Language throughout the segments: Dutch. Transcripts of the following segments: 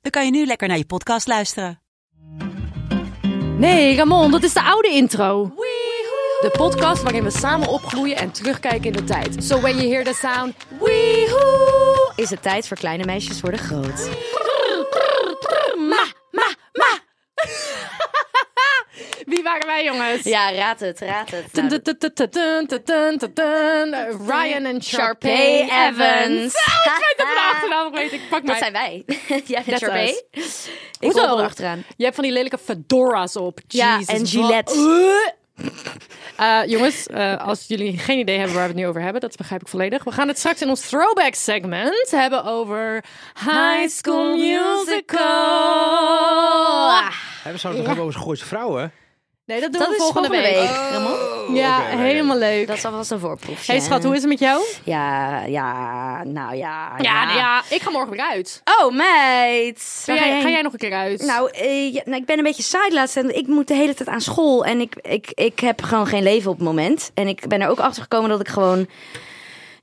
dan kan je nu lekker naar je podcast luisteren. Nee, Ramon, dat is de oude intro. De podcast waarin we samen opgroeien en terugkijken in de tijd. So when you hear the sound, weehoe, is het tijd voor kleine meisjes worden groot. wie waren wij, jongens? Ja, raad het, raad het. Ryan en Sharpay Evans. Dat weet. Ik pak Dat zijn wij. Jij bent Sharpay. er achteraan. Je hebt van die lelijke fedoras op. Ja, en Gillette. Eh, jongens, eh, als jullie geen idee hebben waar we het nu over hebben, dat begrijp ik volledig. We gaan het straks in ons throwback segment hebben over High School Musical. We hebben zouden het ja. hebben over Gooise vrouwen. Nee, dat doen Dat we is volgende, volgende week. week. Ramon. Ja, helemaal leuk. Dat is alvast een voorproefje. Hey schat, hoe is het met jou? Ja, ja, nou ja. Ja, nee, ja, ik ga morgen weer uit. Oh, meid. Ga jij, ga jij nog een keer uit? Nou, eh, ja, nou, ik ben een beetje saai laatst en ik moet de hele tijd aan school. En ik, ik, ik heb gewoon geen leven op het moment. En ik ben er ook achter gekomen dat ik gewoon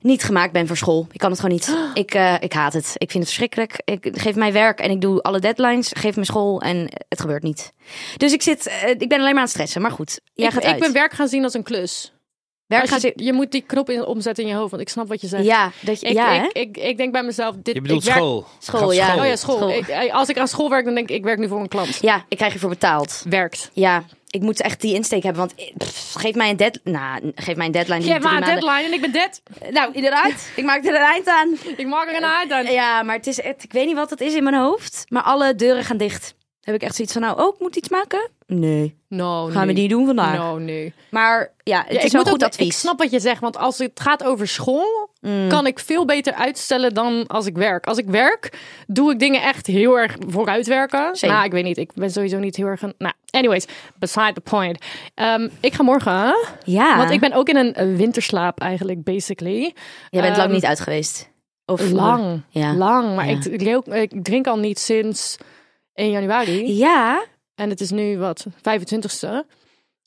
niet gemaakt ben voor school. Ik kan het gewoon niet. Ik, eh, ik haat het. Ik vind het verschrikkelijk. Ik geef mij werk en ik doe alle deadlines. Geef me school en het gebeurt niet. Dus ik zit, eh, ik ben alleen maar aan het stressen. Maar goed, jij ik, gaat ik uit. ben werk gaan zien als een klus. werk je, zien. je moet die knop in, omzetten in je hoofd, want ik snap wat je zegt. Ja, dat je, Ik, ja, ik, ik, ik denk bij mezelf, dit, Je bedoelt ik werk- school. School, ja. Oh ja, school. School. Ik- eh, als ik aan school werk, dan denk ik, ik werk nu voor een klant. ja, ik krijg ervoor betaald. Werkt. Ja, ik moet echt die insteek hebben. Want eh, pff, geef mij een deadline. Nou, geef mij een deadline. Die Je hebt maar drie een maanden- deadline en ik ben dead. Nou, inderdaad. ik maak er een eind aan. Ik maak er een uit aan. Ja, maar het is, het, ik weet niet wat het is in mijn hoofd. Maar alle deuren gaan dicht. Heb ik echt zoiets van, nou, oh, ik moet iets maken? Nee. No, Gaan we niet doen vandaag. No, nee. Maar ja, het Ja, is ik wel moet goed ook, advies. Ik snap wat je zegt, want als het gaat over school, kan ik veel beter uitstellen dan als ik werk. Als ik werk, doe ik dingen echt heel erg vooruitwerken. Same. Nou, ik weet niet. Ik ben sowieso niet heel erg... Een, nou, anyways, beside the point. Ehm, ik ga morgen, Ja, want ik ben ook in een eh, winterslaap eigenlijk, basically. Jij bent lang Ehm, niet uit geweest. Of Lang, Ja. lang. Maar Ja. ik, drink, ik drink al niet sinds 1 januari. Ja, En het is nu wat, 25ste.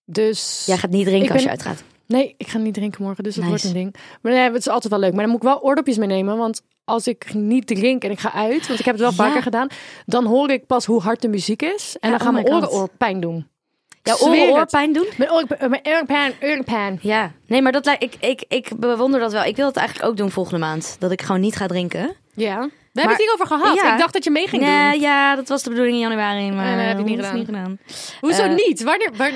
Dus... jij gaat niet drinken als je uitgaat. Nee, ik ga niet drinken morgen, dus dat Nice. wordt een ding. Maar nee, het is altijd wel leuk. Maar dan moet ik wel oordopjes meenemen, want als ik niet drink en ik ga uit, want ik heb het wel Ja. vaker gedaan, dan hoor ik pas hoe hard de muziek is. En Ja, dan gaan oh mijn oren oor pijn doen. Zweer oren oorpijn doen? Mijn oor, mijn oorpijn, oorpijn. Ja. Nee, maar dat ik, ik, ik bewonder dat wel. Ik wil het eigenlijk ook doen volgende maand. Dat ik gewoon niet ga drinken. Ja. We hebben het hierover gehad. Ja. Ik dacht dat je mee ging Nee, doen. ja, dat was de bedoeling in januari. Maar eh, heb je niet dat is gedaan. Hoezo eh, niet?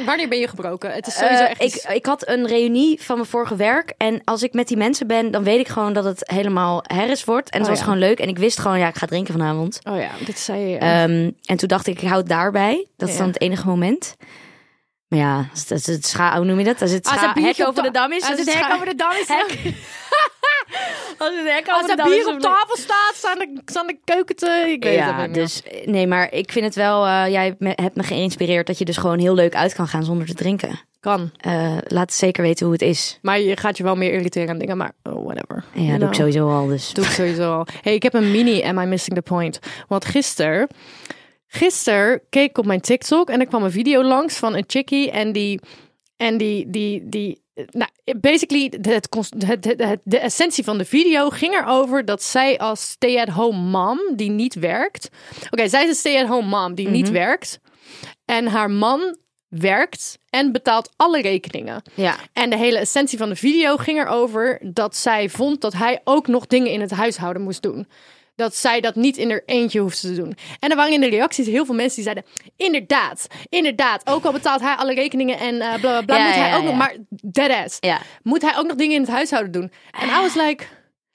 Wanneer, ben je gebroken? Het is sowieso Eh, echt ik, iets- ik had een reunie van mijn vorige werk. En als ik met die mensen ben, dan weet ik gewoon dat het helemaal herres wordt. En het Oh, was ja. gewoon leuk. En ik wist gewoon, ja, ik ga drinken vanavond. Oh ja, dit zei je. Ehm, en toen dacht ik, ik hou het daarbij. Dat is Ja. dan het enige moment. Maar ja, als het, het scha, hoe noem je dat? Als het Als scha, het biertje hek op over de dam is. Als het scha- hek over de dam is. Als het Als het bier op tafel staat, staan de, staan de keuken te... Ik weet het Ja, meer. dus nee, maar ik vind het wel. eh, jij hebt me, geïnspireerd dat je dus gewoon heel leuk uit kan gaan zonder te drinken. Kan. Eh, laat zeker weten hoe het is. Maar je gaat je wel meer irriteren aan dingen, maar oh, whatever. Ja, You doe ik sowieso al. Dus. Doe ik sowieso al. Hey, ik heb een mini Am I Missing the Point? Want gisteren, gisteren keek ik op mijn TikTok en er kwam een video langs van een chickie en die, en die, die, die, nou, basically, het, het, de essentie van de video ging erover dat zij als stay-at-home mom, die niet werkt. Oké, zij is een stay-at-home mom die niet werkt. En haar man werkt en betaalt alle rekeningen. Ja. En de hele essentie van de video ging erover dat zij vond dat hij ook nog dingen in het huishouden moest doen. Dat zij dat niet in haar eentje hoefde te doen. En er waren in de reacties heel veel mensen die zeiden: Inderdaad, inderdaad. Ook al betaalt hij alle rekeningen en eh bla bla bla. Ja, moet hij ja, ook nog, maar deadass. Ja. Moet hij ook nog dingen in het huishouden doen? En I was like: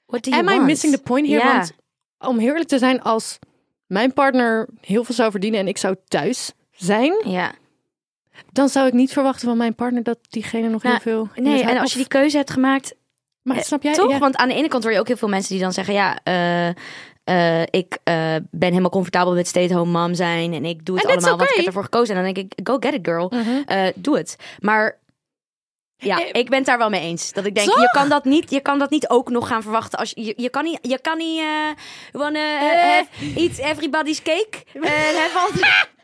What do you Am I missing the point here? Want om heel eerlijk te zijn, als mijn partner heel veel zou verdienen en ik zou thuis zijn, Ja. dan zou ik niet verwachten van mijn partner dat diegene nog Nou, heel veel. in Nee, en als je die keuze hebt gemaakt, Maar Eh, snap jij? Toch? Ja. Want aan de ene kant hoor je ook heel veel mensen die dan zeggen: ja, eh, eh, ik eh, ben helemaal comfortabel met stay-at-home mom zijn. En ik doe het allemaal, want ik heb ervoor gekozen. En dan denk ik, go get it girl. Eh, doe het. Maar ja, ik ben het daar wel mee eens. Dat ik denk, Toch? je kan, dat niet, je kan dat niet ook nog gaan verwachten. Als je, je, kan niet, je kan niet wanna have, eat everybody's cake. En have all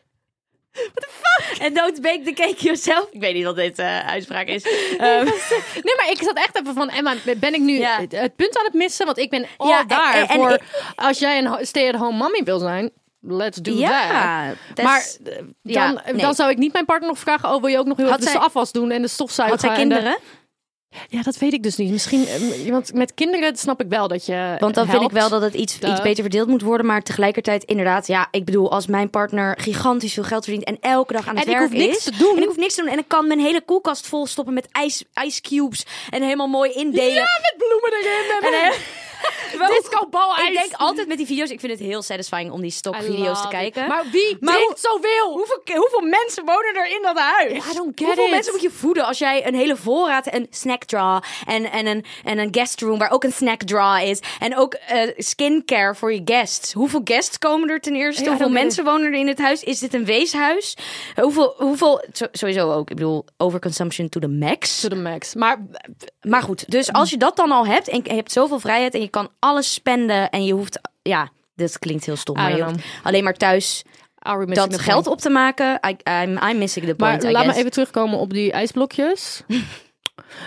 the... What the fuck? And don't bake the cake yourself. Ik weet niet wat dit eh, uitspraak is. Ehm, Nee, maar ik zat echt even van, Emma, ben ik nu Ja. het, het punt aan het missen? Want ik ben al Ja, en- daar en- en voor, als jij een ho- stay-at-home mommy wil zijn, let's do that. ja, dat Maar is- dan, ja, nee. dan zou ik niet mijn partner nog vragen, oh wil je ook nog heel Had even de zij- afwas doen en de stofzuiger? had zij en de- kinderen? Ja, dat weet ik dus niet. Misschien, eh, want met kinderen snap ik wel dat je Want dan vind ik helpt. wel dat het iets, iets beter verdeeld moet worden. Maar tegelijkertijd, inderdaad, ja, ik bedoel, als mijn partner gigantisch veel geld verdient en elke dag aan het En ik hoef niks is. te doen. En ik hoef niks te doen. En ik kan mijn hele koelkast vol stoppen met ijs, ice cubes. En helemaal mooi indelen. Ja, met bloemen erin. En, En, ik denk altijd met die video's, ik vind het heel satisfying om die stokvideo's te kijken. Maar wie Maar drinkt zoveel? Hoeveel, hoeveel mensen wonen er in dat huis? I don't get Hoeveel it. mensen moet je voeden als jij een hele voorraad, een snack draw en, en, een, en een guest room waar ook een snack draw is. En ook eh, skincare voor je guests. Hoeveel guests komen er ten eerste? Ja, hoeveel mensen wonen er in het huis? Is dit een weeshuis? Hoeveel, hoeveel sowieso ook, ik bedoel, overconsumption to the max. To the max. Maar Maar goed, dus als je dat dan al hebt en je hebt zoveel vrijheid en je kan alles spenden en je hoeft, ja, dit klinkt heel stom, maar je hoeft alleen maar thuis dat geld op te maken. I, I'm, I'm missing the Maar point, I laat me even terugkomen op die ijsblokjes.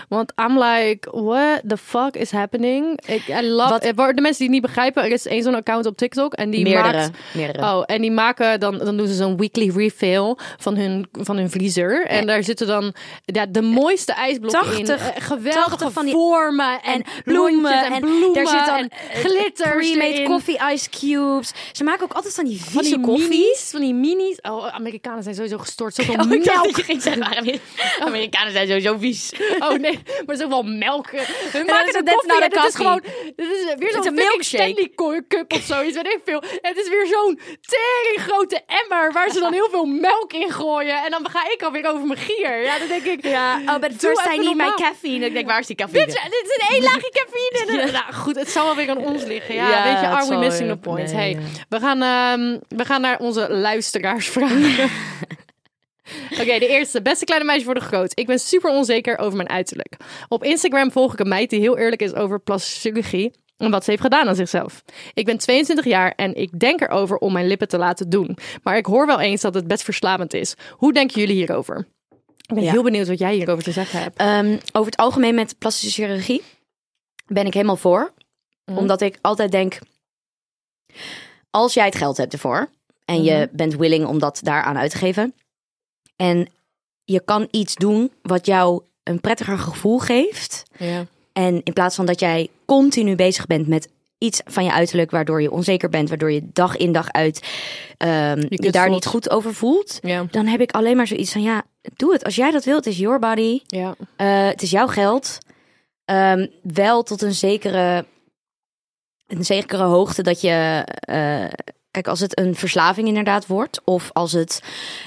Want I'm like, what the fuck is happening? Ik I love. Wat- Voor de mensen die het niet begrijpen, er is één zo'n account op TikTok en die Meerdere, maakt. meerdere. Oh, en die maken dan, dan doen ze zo'n weekly refill van hun, van hun vriezer. En daar zitten dan ja, de mooiste ijsblokken in. 80 Eh, geweldige 80 van die- vormen en, en bloemen en, en bloemen daar zit dan eh, glitters pre-made erin. coffee ice cubes. Ze maken ook altijd van die Van vieze die koffie. minis, van die minis. Oh, Amerikanen zijn sowieso gestoord. Zoveel Oh, melk. dat je ging zeggen, Amerikanen zijn sowieso vies. Oh nee, maar zoveel melk. We dan maken is de koffie de het is gewoon... Dit is weer zo'n milkshake. Stanley Cup of zoiets, weet ik veel. Het is weer zo'n tering grote emmer waar ze dan heel veel melk in gooien. En dan ga ik alweer over mijn gier. Ja, dan denk ik... Ja, oh, but first I need my caffeine. Ik denk, waar is die caffeine? Bitch, dit is een één laagje cafeïne. in. Nou goed, het zal wel weer aan ons liggen. Ja, Ja, weet je, are we missing the point? nee, hey, ja. we, gaan, ehm, we gaan naar onze luisteraars vragen. Oké, de eerste. Beste kleine meisje voor de groot. Ik ben super onzeker over mijn uiterlijk. Op Instagram volg ik een meid die heel eerlijk is over plastische chirurgie en wat ze heeft gedaan aan zichzelf. Ik ben 22 jaar en ik denk erover om mijn lippen te laten doen. Maar ik hoor wel eens dat het best verslavend is. Hoe denken jullie hierover? Ik ben Ja. heel benieuwd wat jij hierover te zeggen hebt. Ehm, over het algemeen met plastische chirurgie ben ik helemaal voor. Mhm. Omdat ik altijd denk, als jij het geld hebt ervoor en je Mhm. bent willing om dat daaraan uit te geven en je kan iets doen wat jou een prettiger gevoel geeft Ja. en in plaats van dat jij continu bezig bent met iets van je uiterlijk waardoor je onzeker bent, waardoor je dag in dag uit ehm, je, daar voelt. niet goed over voelt, Ja. dan heb ik alleen maar zoiets van ja, doe het. Als jij dat wilt, het is your body. Ja. Eh, het is jouw geld. Ehm, wel tot een zekere, een zekere hoogte dat je. eh, kijk, als het een verslaving inderdaad wordt. Of als het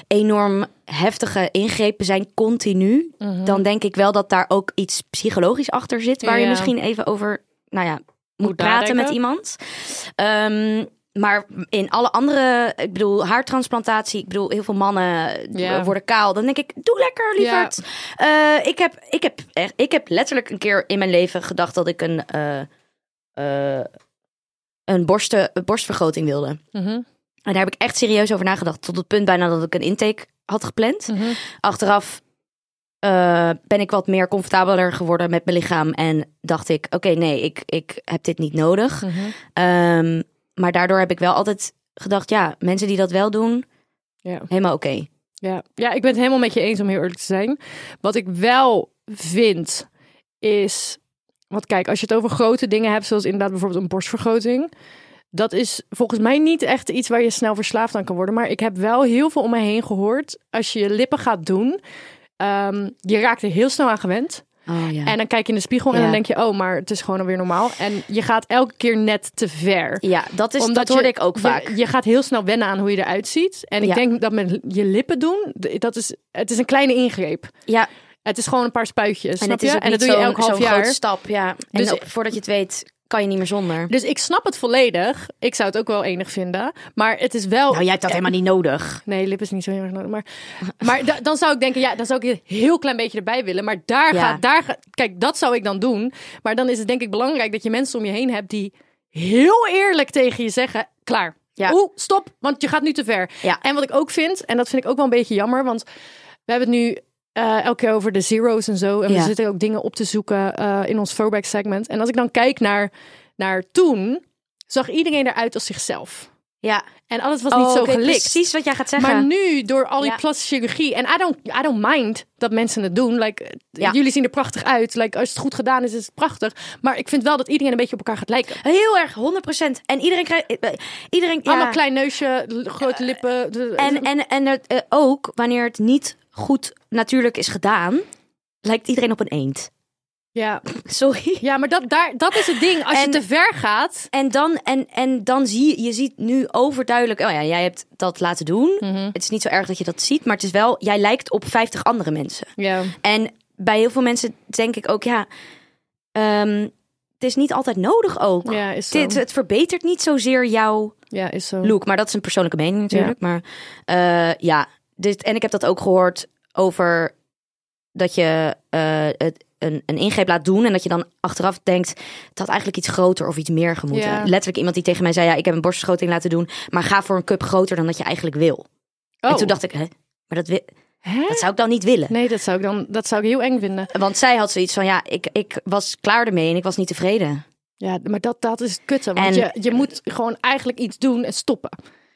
enorm heftige ingrepen zijn continu. Dan denk ik wel dat daar ook iets psychologisch achter zit. Waar je misschien even over. Nou ja, moet, Moet praten met iemand. Ehm, maar in alle andere, ik bedoel, haartransplantatie. Ik bedoel, heel veel mannen Ja. worden kaal. Dan denk ik, doe lekker, lieverd. Eh, ik, heb, ik, heb echt, ik heb letterlijk een keer in mijn leven gedacht dat ik een, eh, eh, een, borsten, een borstvergroting wilde. Mhm. En daar heb ik echt serieus over nagedacht. Tot het punt bijna dat ik een intake had gepland. Mhm. Achteraf eh, ben ik wat meer comfortabeler geworden met mijn lichaam. En dacht ik, oké, nee, ik, ik heb dit niet nodig. Mhm. Ehm, maar daardoor heb ik wel altijd gedacht, ja, mensen die dat wel doen, Ja. helemaal oké. Ja. ja, ik ben het helemaal met je eens om heel eerlijk te zijn. Wat ik wel vind is... Want kijk, als je het over grote dingen hebt, zoals inderdaad bijvoorbeeld een borstvergroting... Dat is volgens mij niet echt iets waar je snel verslaafd aan kan worden. Maar ik heb wel heel veel om me heen gehoord. Als je je lippen gaat doen, ehm, je raakt er heel snel aan gewend. Oh, ja. En dan kijk je in de spiegel en Ja. dan denk je, oh, maar het is gewoon alweer normaal. En je gaat elke keer net te ver. ja, dat, is, Omdat dat hoorde je- ik ook vaak. Je, gaat heel snel wennen aan hoe je eruit ziet. En ik Ja. denk dat met je lippen doen, dat is, het is een kleine ingreep. ja, Het is gewoon een paar spuitjes, en snap je? En dat doe je zo'n elk half jaar. grote stap. Ja. En Dus- ook voordat je het weet, kan je niet meer zonder. Dus ik snap het volledig. Ik zou het ook wel enig vinden. Maar het is wel... Nou, jij hebt dat helemaal niet nodig. Nee, lip is niet zo heel erg nodig. Maar, maar da- dan zou ik denken, ja, dan zou ik een heel klein beetje erbij willen. Maar daar Ja. gaat, daar gaat, kijk, dat zou ik dan doen. Maar dan is het denk ik belangrijk dat je mensen om je heen hebt die heel eerlijk tegen je zeggen, klaar. Ja. Oeh, stop, want je gaat nu te ver. Ja. En wat ik ook vind, en dat vind ik ook wel een beetje jammer, want we hebben het nu eh, elke keer over de zeros en zo. En Ja. we zitten ook dingen op te zoeken eh, in ons throwback segment. En als ik dan kijk naar, naar toen, zag iedereen eruit als zichzelf. Ja. En alles was niet Oh, zo ik weet gelikt. Precies wat jij gaat zeggen. Maar nu, door al die Ja. plastische chirurgie... En I don't, I don't mind dat mensen het doen. Like, Ja. Jullie zien er prachtig uit. Like, als het goed gedaan is, is het prachtig. Maar ik vind wel dat iedereen een beetje op elkaar gaat lijken. Heel erg, 100%. En iedereen krijgt. eh, Iedereen. Ja. Allemaal klein neusje, grote lippen. En, en, en het, ook wanneer het niet goed natuurlijk is gedaan, lijkt iedereen op een eend. ja. Sorry. ja, maar dat, daar, dat is het ding. Als je te ver gaat... En dan, en, en dan zie je, je ziet nu overduidelijk, oh ja, jij hebt dat laten doen. Mhm. Het is niet zo erg dat je dat ziet, maar het is wel, jij lijkt op 50 andere mensen. Ja. En bij heel veel mensen denk ik ook, ja, ehm, het is niet altijd nodig ook. Ja, is zo. Dit, het verbetert niet zozeer jouw Ja, is zo. look, maar dat is een persoonlijke mening natuurlijk. Maar eh, ja, dit, en ik heb dat ook gehoord over dat je eh, het, een, een ingreep laat doen en dat je dan achteraf denkt, het had eigenlijk iets groter of iets meer gemoeten. Ja. Letterlijk iemand die tegen mij zei, ja, ik heb een borstvergroting laten doen, maar ga voor een cup groter dan dat je eigenlijk wil. Oh. En toen dacht ik, hè, maar dat, wi- Hè? dat zou ik dan niet willen. Nee, dat zou ik dan dat zou ik heel eng vinden. Want zij had zoiets van, ja, ik, ik was klaar ermee en ik was niet tevreden. Ja, maar dat, dat is het kutte. Want En- je, je moet gewoon eigenlijk iets doen en stoppen.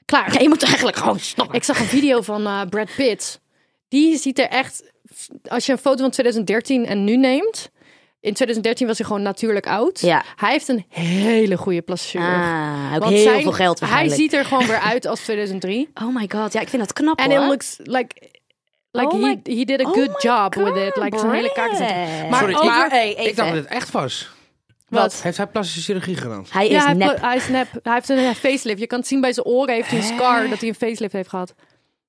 Klaar. Ja, je moet eigenlijk gewoon stoppen. Ik zag een video van eh, Brad Pitt. Die ziet er echt. Als je een foto van 2013 en nu neemt. In 2013 was hij gewoon natuurlijk oud. Ja. Hij heeft een hele goede chirurg. Ah, ook Want heel zijn- veel geld Hij ziet er gewoon weer uit als 2003. Oh my god, ja, ik vind dat knap En it looks like. Like Oh he, my- he did a Oh good job with it. Like zijn hele kaak is Brad. Maar Sorry, over- maar hey, Ik dacht dat het echt was. Wat? Heeft hij plastische chirurgie gedaan? Hij is Ja, hij, nep. hij is nep. Hij heeft een facelift. Je kan het zien bij zijn oren. Heeft hij een scar dat hij een facelift heeft gehad.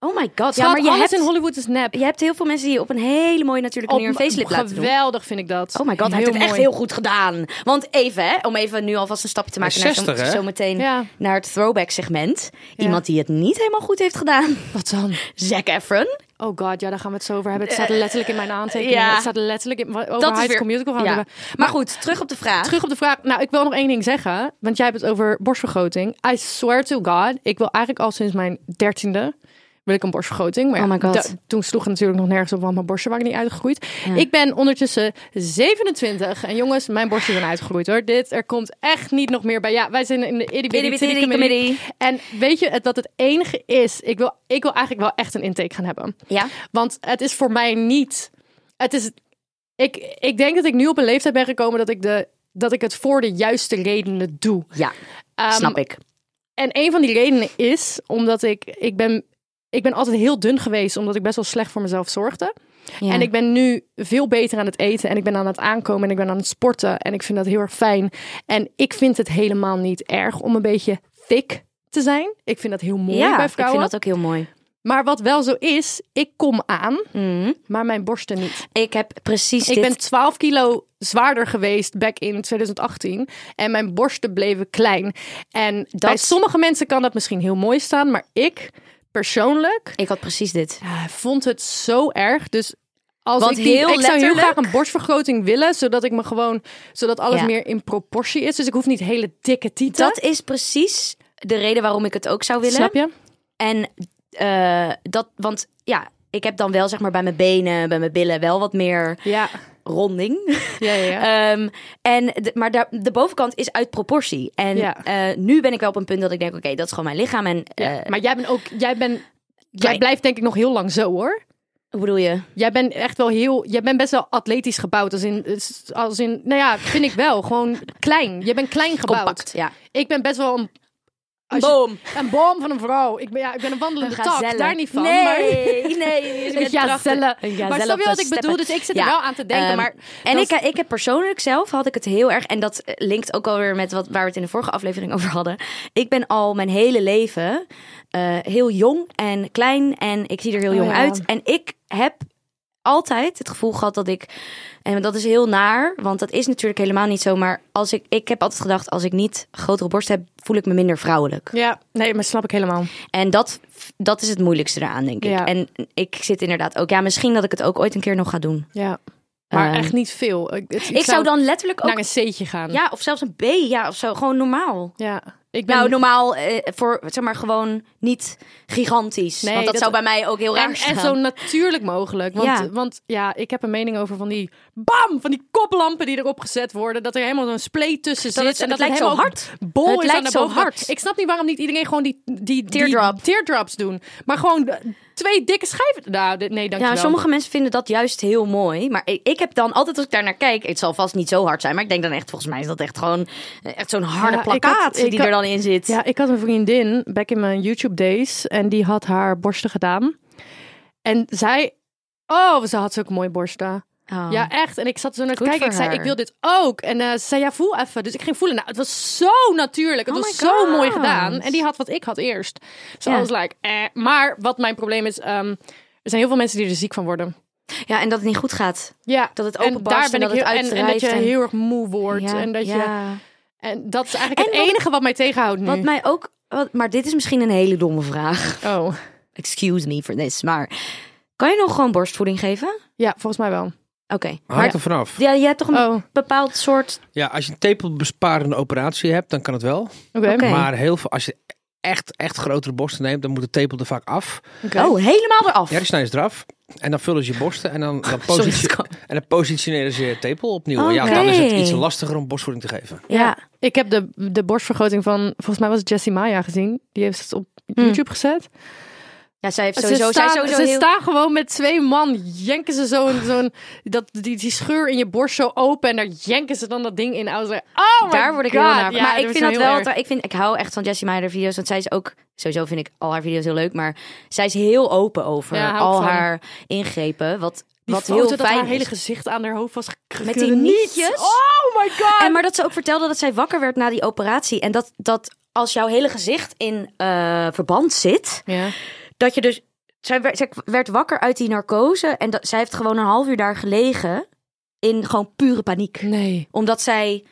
Oh my god. Ja, Ja, maar je alles hebt, in Hollywood is nep. je hebt heel veel mensen die op een hele mooie natuurlijke manier een facelift laten doen. Geweldig vind ik dat. Oh my god, hij heeft het echt mooi. heel goed gedaan. Want even, hè, om even nu alvast een stapje te maken naar 60, zo, hè? zo meteen Ja. naar het throwback segment. Ja. Iemand die het niet helemaal goed heeft gedaan. Wat dan? Zac Efron. Oh god, ja, daar gaan we het zo over hebben. Het staat letterlijk in mijn aantekeningen. ja. Het staat letterlijk in, over Dat High is School weer... Musical gaan we ja. het hebben. Maar goed, terug op de vraag. Terug op de vraag. Nou, ik wil nog één ding zeggen. Want jij hebt het over borstvergroting. I swear to God. Ik wil eigenlijk al sinds mijn dertiende wil ik een borstvergroting. Maar ja, Oh God. da- toen sloeg het natuurlijk nog nergens op, want mijn borsten waren niet uitgegroeid. Ik ben ondertussen 27. En jongens, mijn borsten zijn uitgegroeid hoor. Dit, er komt echt niet nog meer bij. Ja, wij zijn in de itty committee. En weet je het, wat het enige is? Ik wil, ik wil eigenlijk wel echt een intake gaan hebben. Ja. Want het is voor mij niet. Het is. Ik, ik denk dat ik nu op een leeftijd ben gekomen dat ik, de, dat ik het voor de juiste redenen doe. Ja, Ehm, snap ik. En een van die redenen is omdat ik. Ik ben, ik ben altijd heel dun geweest, omdat ik best wel slecht voor mezelf zorgde. Ja. En ik ben nu veel beter aan het eten en ik ben aan het aankomen en ik ben aan het sporten en ik vind dat heel erg fijn. En ik vind het helemaal niet erg om een beetje thick te zijn. Ik vind dat heel mooi ja, bij ik vrouwen. vind dat ook heel mooi. Maar wat wel zo is, ik kom aan, Mhm. maar mijn borsten niet. Ik heb precies Ik dit. ben 12 kilo zwaarder geweest back in 2018 en mijn borsten bleven klein. En bij sommige mensen kan dat misschien heel mooi staan, maar ik persoonlijk Ik had precies dit. ja, vond het zo erg. Dus als Want ik, die, heel ik zou heel graag een borstvergroting willen, zodat ik me gewoon, zodat alles Ja. meer in proportie is. Dus ik hoef niet hele dikke tieten. Dat is precies de reden waarom ik het ook zou willen. snap je? En eh, dat, want ja, ik heb dan wel zeg maar bij mijn benen, bij mijn billen wel wat meer Ja, ronding. ja, ja. Ehm, en de, maar daar, de bovenkant is uit proportie. En Ja. eh, nu ben ik wel op een punt dat ik denk, oké, dat is gewoon mijn lichaam. En eh, maar jij bent ook, jij bent, jij blijft denk ik nog heel lang zo hoor. hoe bedoel je? Jij bent echt wel heel, jij bent best wel atletisch gebouwd. Als in, als in, nou ja, vind ik wel. Gewoon klein. Je bent klein gebouwd. Compact, ja. Ik ben best wel een, je- Boom. een boom van een vrouw. Ik ben, ja, ik ben een wandelende tak. gazelle. Daar niet van. Nee, maar, nee. je Een gazelle. Een Maar snap je wat ik bedoel? Dus ik zit Ja. er wel aan te denken. Ehm, maar En ik, ik heb persoonlijk zelf had ik het heel erg. En dat eh, linkt ook alweer met wat, waar we het in de vorige aflevering over hadden. Ik ben al mijn hele leven eh, heel jong en klein. En ik zie er heel Oh, jong ja. uit. En ik heb altijd het gevoel gehad dat ik. En dat is heel naar, want dat is natuurlijk helemaal niet zo. Maar als ik, ik heb altijd gedacht, als ik niet grotere borst heb, voel ik me minder vrouwelijk. Ja, nee, maar snap ik helemaal. En dat, dat is het moeilijkste eraan, denk ik. Ja. En ik zit inderdaad ook. Ja, misschien dat ik het ook ooit een keer nog ga doen. Ja. Maar Ehm, echt niet veel. Ik, het- Ik, zou dan letterlijk ook. naar een C'tje gaan. Ja, of zelfs een B, ja, of zo. Gewoon normaal. ja. Ik ben Nou, normaal eh, voor, zeg maar, gewoon niet gigantisch. Nee, want dat, dat- zou bij mij ook heel raar staan. en zo natuurlijk mogelijk. Want Ja. want ja, ik heb een mening over van die bam, van die koplampen die erop gezet worden. Dat er helemaal zo'n spleet tussen Dat zit. het- en het dat lijkt zo hard. Bol Het is lijkt zo hard. Ik snap niet waarom niet iedereen gewoon die, die, die Teardrop. teardrops doen. Maar gewoon twee dikke schijven. Nou, nee, dankjewel. Ja, sommige mensen vinden dat juist heel mooi. Maar ik, ik heb dan altijd als ik daar naar kijk, het zal vast niet zo hard zijn, maar ik denk dan echt, volgens mij is dat echt gewoon eh, echt zo'n harde Ja, ik had- plakkaat ik die had- er dan in zit. Ja, ik had een vriendin back in mijn YouTube days en die had haar borsten gedaan. En zij, oh, ze had zulke mooie borsten. Oh. Ja, echt. En ik zat zo naar te kijken. Ik zei, ik wil dit ook. En eh, ze zei, ja, voel even. Dus ik ging voelen. Nou, het was zo natuurlijk. Het Oh was zo mooi gedaan. En die had wat ik had eerst. Zo was like, eh. Maar wat mijn probleem is, ehm, er zijn heel veel mensen die er ziek van worden. ja, en dat het niet goed gaat. Ja, Dat het en openbarst daar ben en ik dat heel, het en, en dat je en- heel erg moe wordt. Ja, en dat je, ja. en dat is eigenlijk En het wat ik- enige wat mij tegenhoudt nu. Wat mij ook, wat, maar dit is misschien een hele domme vraag. Oh, Excuse me for this, maar kan je nog gewoon borstvoeding geven? ja, volgens mij wel. Oké. Hangt er vanaf. Ja, je hebt toch een Oh, bepaald soort. Ja, als je een tepelbesparende operatie hebt, dan kan het wel. oké. Maar heel veel, als je echt, echt grotere borsten neemt, dan moet de tepel er vaak af. Oké. Oh, helemaal eraf. Ja, die snijden ze eraf. En dan vullen ze je borsten en dan, dan, positie- en dan positioneren ze je tepel opnieuw. Ja, dan is het iets lastiger om borstvoeding te geven. Ja. Ik heb de, de borstvergroting van, volgens mij was het Jessie Maya gezien. Die heeft het op YouTube gezet. Ja, zij heeft Ze sowieso. zij staan, is sowieso ze heel... staan gewoon met twee man, jenken ze zo'n, zo'n dat, die, die scheur in je borst zo open en daar jenken ze dan dat ding in. Oh my Daar word ik God. heel naar. Ja, maar ik vind dat wel. Ik, vind, ik hou echt van Jessie Meijer video's. Want zij is ook. Sowieso vind ik al haar video's heel leuk. Maar zij is heel open over Ja, al van. haar ingrepen. Wat, Die wat heel dat fijn haar hele gezicht aan haar hoofd was Met die nietjes? Oh my god. En maar dat ze ook vertelde dat zij wakker werd na die operatie. En dat, dat als jouw hele gezicht in eh, verband zit. ja. Dat je dus. Zij werd, zij werd wakker uit die narcose. En dat, zij heeft gewoon een half uur daar gelegen. In gewoon pure paniek. Nee. Omdat zij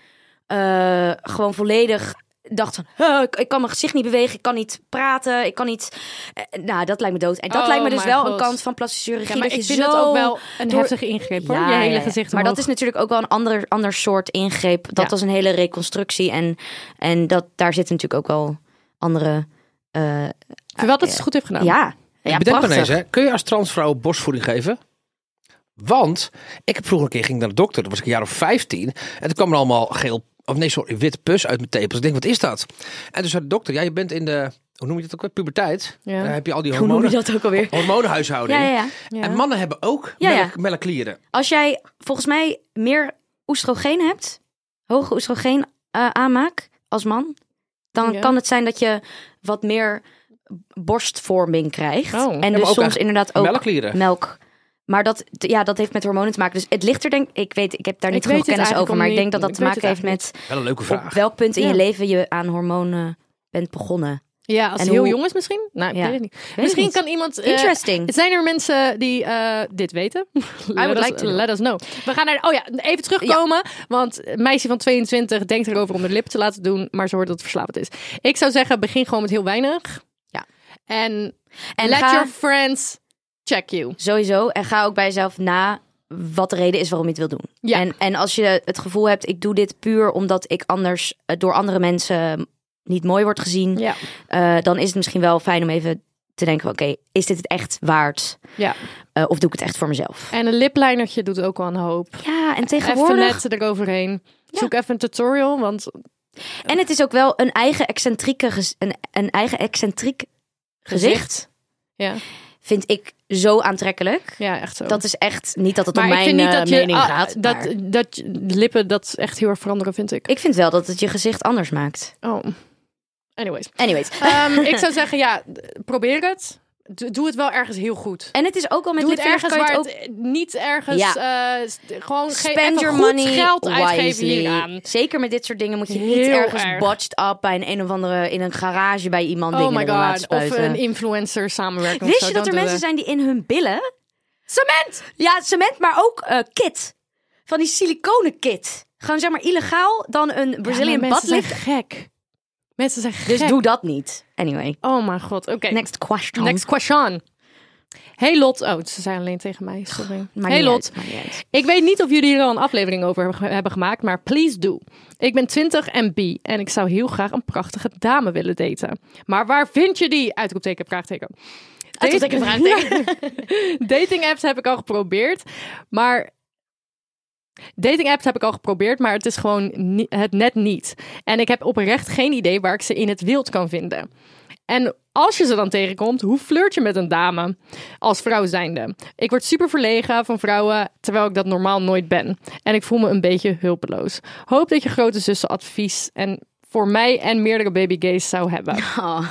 eh, gewoon volledig dacht van... "Huh, ik, ik kan mijn gezicht niet bewegen, ik kan niet praten, ik kan niet... Eh, nou, dat lijkt me dood. En dat Oh lijk me dus wel een kant van plastische chirurgie. Ja, maar dat ik je vind zo... dat ook wel een door- heftige ingreep hoor. Ja, je hele ja, gezicht Maar dat is natuurlijk ook wel een ander, ander soort ingreep. Dat was een hele reconstructie. En, en dat, daar zitten natuurlijk ook wel andere... eh, vind wel dat ze het goed heeft gedaan. ja, ja, ik bedenk me prachtig. ineens, hè, kun je als transvrouw borstvoeding geven? Want ik heb vroeger een keer ging naar de dokter, dat was ik een jaar of 15. En toen kwam er allemaal geel, of nee, sorry, wit pus uit mijn tepels. Ik denk, wat is dat? En toen zei de dokter, ja, je bent in de, hoe noem je dat ook weer, puberteit. Ja. Dan heb je al die Hoe noem je hormonen, dat ook alweer? hormonenhuishouding. Ja, ja. En mannen hebben ook Ja, ja. melk, melkklieren. Als jij volgens mij meer oestrogeen hebt, hoge oestrogeen eh, aanmaak als man, dan Ja. kan het zijn dat je wat meer borstvorming krijgt. Oh. En dus ook soms inderdaad ook melkklieren. melk. Maar dat, ja, dat heeft met hormonen te maken. Dus het ligt er denk ik, weet, ik heb daar niet genoeg kennis over, maar ik denk dat dat te maken heeft met Wel een leuke op vraag. welk punt in Ja. je leven je aan hormonen bent begonnen. Ja, als En hij heel hoe- jong is misschien? Nou, ik Ja. weet het niet. Weet misschien niet. kan iemand... eh, Interesting. zijn er mensen die eh, dit weten? let, would us, like to know. let us know. We gaan naar... Oh ja, even terugkomen. Want een meisje van 22 denkt erover om de lip te laten doen. Maar ze hoort dat het verslavend is. Ik zou zeggen, begin gewoon met heel weinig. Ja. En, En let ga- your friends check you. Sowieso. En ga ook bij jezelf na wat de reden is waarom je het wil doen. Ja. En, en als je het gevoel hebt, ik doe dit puur omdat ik anders eh, door andere mensen niet mooi word gezien. Ja. eh, dan is het misschien wel fijn om even te denken, oké, is dit het echt waard? ja. Eh, of doe ik het echt voor mezelf? En een liplinertje doet ook wel een hoop. Ja, en Even tegenwoordig... netten eroverheen. Zoek even een tutorial, want... En het is ook wel een eigen excentrieke, een, een eigen excentriek gezicht. Ja, Vind ik zo aantrekkelijk. ja echt zo. Dat is echt niet dat het maar om mijn niet eh, dat je... mening ah, gaat. dat, maar dat je- lippen dat echt heel erg veranderen, vind ik. Ik vind wel dat het je gezicht anders maakt. Oh. Anyways. Anyways. Ehm, ik zou zeggen, ja, probeer het. Doe het wel ergens heel goed. En het is ook al met Doe het lipfillers ergens waar het ook eh, niet ergens... Ja. eh, gewoon ge- spend even your goed money geld uitgeven hieraan. Zeker met dit soort dingen moet je niet ergens erg. botched up bij een, een of andere in een garage bij iemand Oh dingen my god. Of een influencer samenwerking. of Wist zo, je dat er don't mensen zijn die in hun billen Cement! Ja, cement, maar ook eh, kit. Van die siliconen kit. Gewoon zeg maar illegaal dan een Brazilian ja, bad zijn liggen. gek. Mensen zijn gek. Dus doe dat niet. Anyway, Oh mijn god, oké. next question. Next question. Hey Lot. Oh, ze zijn alleen tegen mij. Sorry. Maar hey Lot. uit. Ik weet niet of jullie hier al een aflevering over hebben- gemaakt, maar please do. Ik ben 20 en bi en ik zou heel graag een prachtige dame willen daten. Maar waar vind je die? Uitroepteken, vraagteken. Vraagteken. Dating apps heb ik al geprobeerd, maar... Dating apps heb ik al geprobeerd, maar het is gewoon ni- het net niet. En ik heb oprecht geen idee waar ik ze in het wild kan vinden. En als je ze dan tegenkomt, hoe flirt je met een dame als vrouw zijnde? Ik word super verlegen van vrouwen, terwijl ik dat normaal nooit ben. En ik voel me een beetje hulpeloos. Hoop dat je grote zussen advies en voor mij en meerdere baby gays zou hebben. Oh,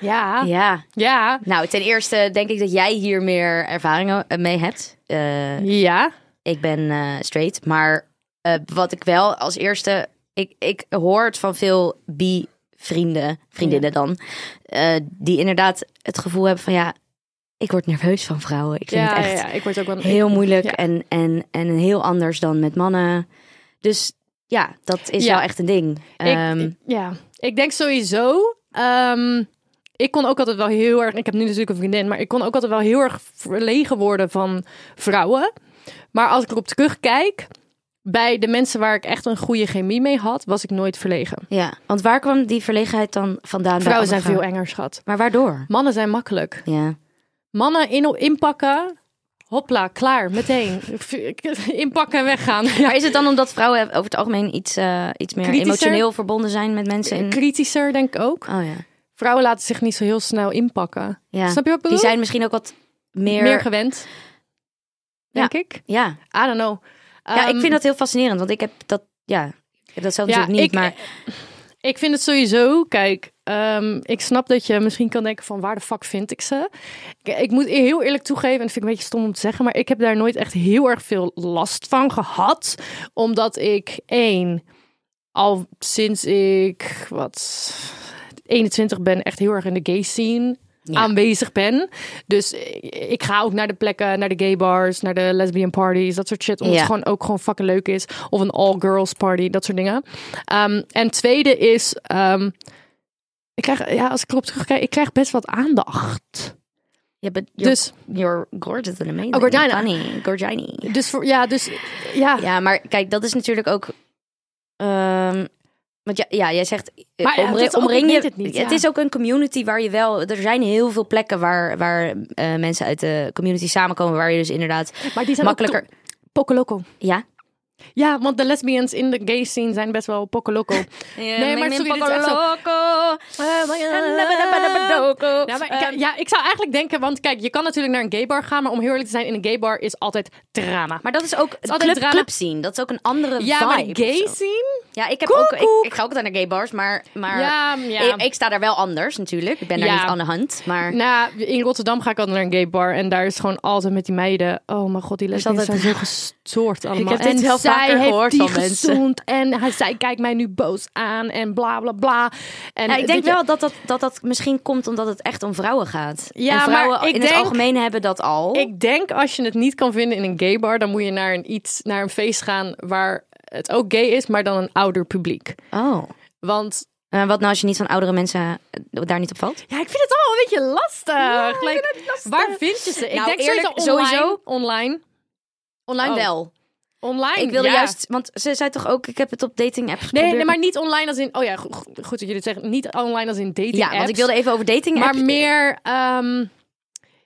Ja, ja. ja, Nou, ten eerste denk ik dat jij hier meer ervaringen mee hebt. Eh, ja. Ik ben eh, straight, maar eh, wat ik wel als eerste... Ik, ik hoor het van veel bi-vrienden, vriendinnen dan... eh, die inderdaad het gevoel hebben van ja... Ik word nerveus van vrouwen. Ik vind Ja, het echt ja, ik word ook wel heel moeilijk Ja. en, en, en heel anders dan met mannen. Dus ja, dat is wel echt een ding. Ik, Ehm, ja, ik denk sowieso. ehm, ik kon ook altijd wel heel erg. Ik heb nu natuurlijk een vriendin, maar ik kon ook altijd wel heel erg verlegen worden van vrouwen. Maar als ik erop terugkijk, bij de mensen waar ik echt een goede chemie mee had, was ik nooit verlegen. ja, want waar kwam die verlegenheid dan vandaan? Vrouwen zijn veel enger, schat. Maar waardoor? Mannen zijn makkelijk. Ja. Mannen in, inpakken. Hopla, klaar, meteen. Inpakken en weggaan. Ja. Maar is het dan omdat vrouwen over het algemeen iets, eh, iets meer Kritischer? emotioneel verbonden zijn met mensen? In... Kritischer, denk ik ook. Oh ja. Vrouwen laten zich niet zo heel snel inpakken. ja. Snap je wat ik bedoel? Die zijn misschien ook wat meer... meer gewend. Denk ik. Ja. I don't know. ja, ik Ehm, vind dat heel fascinerend, want ik heb dat... Ja, ik heb dat zelf ja, natuurlijk niet, ik, maar... ik vind het sowieso, kijk, ehm, ik snap dat je misschien kan denken van waar de fuck vind ik ze? Ik, ik moet heel eerlijk toegeven, en dat vind ik een beetje stom om te zeggen, maar ik heb daar nooit echt heel erg veel last van gehad, omdat ik één, al sinds ik wat 21 ben, echt heel erg in de gay scene Ja. aanwezig ben. Dus ik ga ook naar de plekken, naar de gay bars, naar de lesbian parties, dat soort shit. Omdat Ja. het gewoon ook gewoon fucking leuk is. Of een all-girls party, dat soort dingen. Ehm, en tweede is, ehm, ik krijg, ja, als ik erop terugkijk, ik krijg best wat aandacht. Ja, but you're, Dus, you're gorgeous and amazing. Oh, Gorgina. Funny. Gorgini. dus voor, ja, dus, ja. Ja, maar kijk, dat is natuurlijk ook. ehm, want ja, ja, jij zegt. eh, Maar ja, omring je. het niet, ja. is ook een community waar je wel. Er zijn heel veel plekken waar, waar eh, mensen uit de community samenkomen. Waar je dus inderdaad Maar die zijn makkelijker. Pocoloko. Ja. Ja, want de lesbians in de gay scene zijn best wel pocoloko. Nee, maar sorry, dit is echt zo. Ja, maar ik, ja, ik zou eigenlijk denken, want kijk, je kan natuurlijk naar een gay bar gaan, maar om heel eerlijk te zijn, in een gay bar is altijd drama. Maar dat is ook het altijd club, drama. club scene. Dat is ook een andere ja, vibe. of gay scene? Ja, ik heb ook. Ik, ik ga ook altijd naar gay bars, maar, maar Ja, ja. Ik, ik sta daar wel anders natuurlijk. Ik ben daar Ja. niet aan de hand, maar Nou, in Rotterdam ga ik altijd naar een gay bar en daar is gewoon altijd met die meiden. Oh mijn god, die lesbians altijd- zijn zo gestoord allemaal. heb dit zij vaker heeft die gezoend en hij, zij kijkt mij nu boos aan en bla bla bla. En Ja, ik denk wel dat dat, dat dat misschien komt omdat het echt om vrouwen gaat. Ja, en maar vrouwen ik in denk- het algemeen hebben dat al. Ik denk als je het niet kan vinden in een gay bar, dan moet je naar een iets naar een feest gaan waar het ook gay is, maar dan een ouder publiek. Oh. Want Eh, wat nou als je niet van oudere mensen eh, daar niet op valt? ja, ik vind het allemaal een beetje lastig. Like, Waar vind je ze? Ik Nou, denk eerlijk, sowieso online. sowieso- Online. Online Oh. wel. Online. Ik wilde ja. juist, want ze zei toch ook, ik heb het op dating apps Nee, geprobeerd. nee, maar niet online als in. Oh ja, go- go- goed dat jullie het zeggen. Niet online als in dating. ja, want ik wilde even over dating Maar apps. meer. ehm,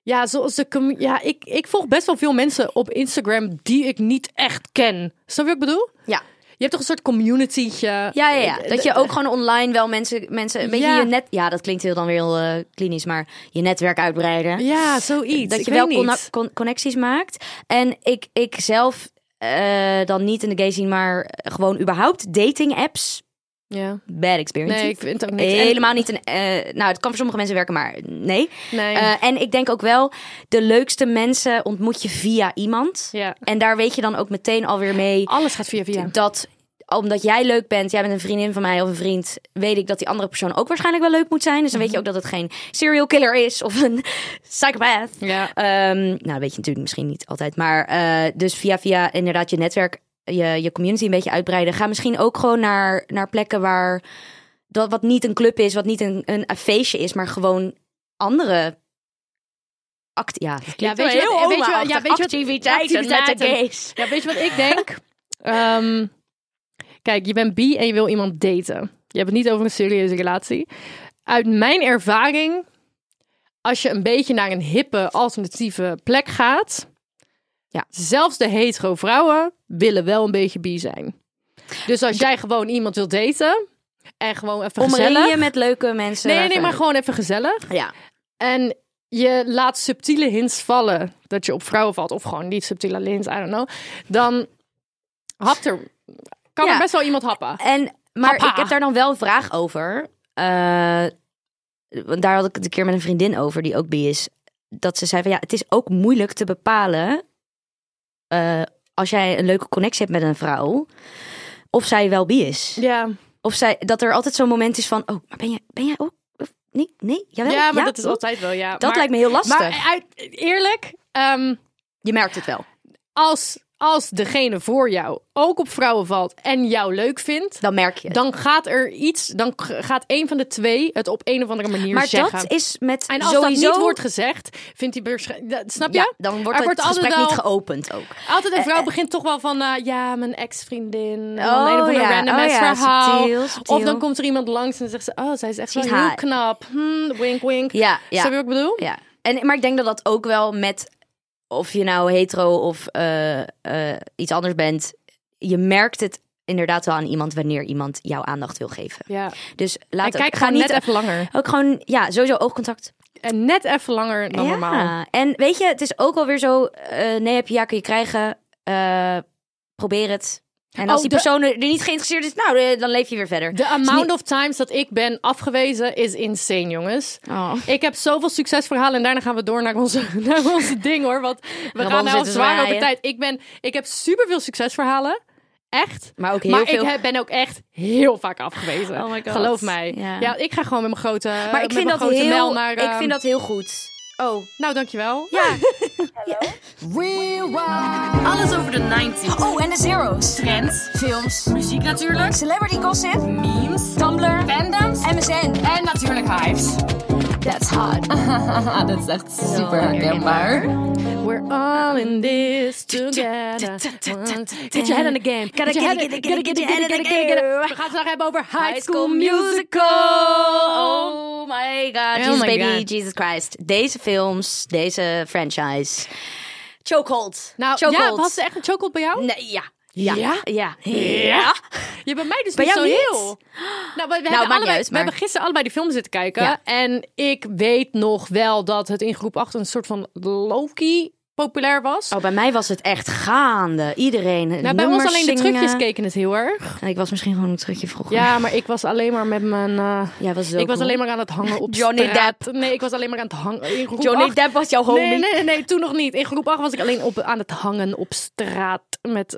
ja, zoals de. Ja, ik, ik volg best wel veel mensen op Instagram die ik niet echt ken. Snap je wat ik bedoel? Ja. Je hebt toch een soort communitytje. Ja, ja, ja. Dat je ook gewoon online wel mensen, mensen een beetje Ja. je net, ja, dat klinkt heel dan weer heel eh, klinisch, maar je netwerk uitbreiden. Ja, zoiets. dat Ik je wel con- connecties maakt. En ik, ik zelf eh, dan niet in de gay scene, maar gewoon überhaupt dating apps. Ja. Bad experience. Nee, ik vind het ook niet. Helemaal niet een. eh, nou, het kan voor sommige mensen werken, maar nee. Nee. Eh, en ik denk ook wel, de leukste mensen ontmoet je via iemand. ja. En daar weet je dan ook meteen alweer mee Alles gaat via via. dat omdat jij leuk bent, jij bent een vriendin van mij of een vriend, weet ik dat die andere persoon ook waarschijnlijk wel leuk moet zijn. Dus dan weet je ook dat het geen serial killer is of een psychopath. Ja. Ehm, nou, dat weet je natuurlijk misschien niet altijd. Maar eh, dus via, via inderdaad je netwerk, je, je community een beetje uitbreiden. Ga misschien ook gewoon naar, naar plekken waar dat wat niet een club is, wat niet een, een, feestje is, maar gewoon andere act ja, klinkt weet je wat- weet je ja, weet je wat- activiteiten. Ja, weet je wat ik denk? Ehm, kijk, je bent bi en je wil iemand daten. Je hebt het niet over een serieuze relatie. Uit mijn ervaring, als je een beetje naar een hippe, alternatieve plek gaat, Ja. zelfs de hetero vrouwen willen wel een beetje bi zijn. Dus als jij gewoon iemand wil daten en gewoon even Omring gezellig. je met leuke mensen. Nee, nee, maar gewoon even gezellig. Ja. En je laat subtiele hints vallen dat je op vrouwen valt. Of gewoon niet subtiele hints, I don't know. Dan hapt er, kan Ja. er best wel iemand happen. En, maar ik heb daar dan wel een vraag over. Eh, want daar had ik het een keer met een vriendin over, die ook bi is. Dat ze zei van ja, het is ook moeilijk te bepalen. eh, als jij een leuke connectie hebt met een vrouw. Of zij wel bi is. Ja, Of zij, dat er altijd zo'n moment is van: oh, maar ben jij, ben jij ook? Nee, nee, jawel, ja maar dat is altijd wel, ja. Dat maar, lijkt me heel lastig. Maar uit, eerlijk, ehm, je merkt het wel. als, als degene voor jou ook op vrouwen valt en jou leuk vindt... Dan merk je het. Dan gaat er iets, dan gaat een van de twee het op een of andere manier maar zeggen. dat is met en als sowieso... dat niet wordt gezegd, vindt hij waarschijnlijk... dat- Snap je? ja, dan wordt Er het wordt gesprek niet geopend ook. Altijd een vrouw Eh, begint toch wel van, eh, ja, mijn ex-vriendin. Dan Oh, een of ja. random Oh, ass ja, verhaal. subtiel, subtiel. Of dan komt er iemand langs en zegt ze, oh, zij is echt She's wel heel knap. Hmm, wink, wink. Ja, ja. Snap je wat ik bedoel? Ja, en, maar ik denk dat dat ook wel met of je nou hetero of eh, eh, iets anders bent, je merkt het inderdaad wel aan iemand wanneer iemand jouw aandacht wil geven. Ja. Dus En laat kijk ga niet net even langer. ook gewoon ja sowieso oogcontact. En net even langer dan normaal. Ja, en weet je, het is ook alweer zo. eh, nee, heb je ja kun je krijgen. Probeer het. En als Oh, die de- persoon er niet geïnteresseerd is, nou, eh, dan leef je weer verder. De amount of times dat ik ben afgewezen is insane, jongens. Oh. Ik heb zoveel succesverhalen en daarna gaan we door naar onze, naar onze ding hoor. Want we gaan nou zwaar over tijd. Ik, ben, ik heb superveel succesverhalen. Echt. Maar ook heel maar veel. ik heb- ben ook echt heel vaak afgewezen. Oh my God. Geloof mij. Ja. Ja. ik ga gewoon met mijn grote, maar ik met vind mijn dat grote heel. mel naar... ik vind dat heel goed. Oh, Nou, dankjewel. ja. Alles over de 90s. Oh, en de zeros. Trends, Films. muziek natuurlijk, Celebrity gossip. memes, Tumblr. fandoms MSN. en natuurlijk hives. That's hot. dat is echt super herkenbaar. We're all in this together. Get your head in the game. Gotta Get your head- it, get it, get it. get it. We gaan het vandaag hebben over High School Musical. Oh my god, Jesus baby, Jesus Christ. Deze films, deze franchise. Chokehold. Nou, Chokehold. ja, was het echt een chocolate bij jou? Nee, ja. Ja. Ja? Ja. Ja? Je bij mij dus Bij niet zo niet? heel. Nou, we, we, maakt hebben, allebei, uit, we hebben gisteren allebei die film zitten kijken. Ja. En ik weet nog wel dat het in groep 8 een soort van Loki populair was. Oh, bij mij was het echt gaande. Iedereen. nou, bij ons alleen de terugjes keken het heel erg. Ik was misschien gewoon een terugje vroeger. Ja, maar ik was alleen maar met mijn... eh, Jij was zo ik was alleen maar aan het hangen op Johnny straat. Nee, ik was alleen maar aan het hangen. In groep Johnny 8 Depp was jouw homie. Nee, nee, nee, nee, toen nog niet. In groep 8 was ik alleen op, aan het hangen op straat met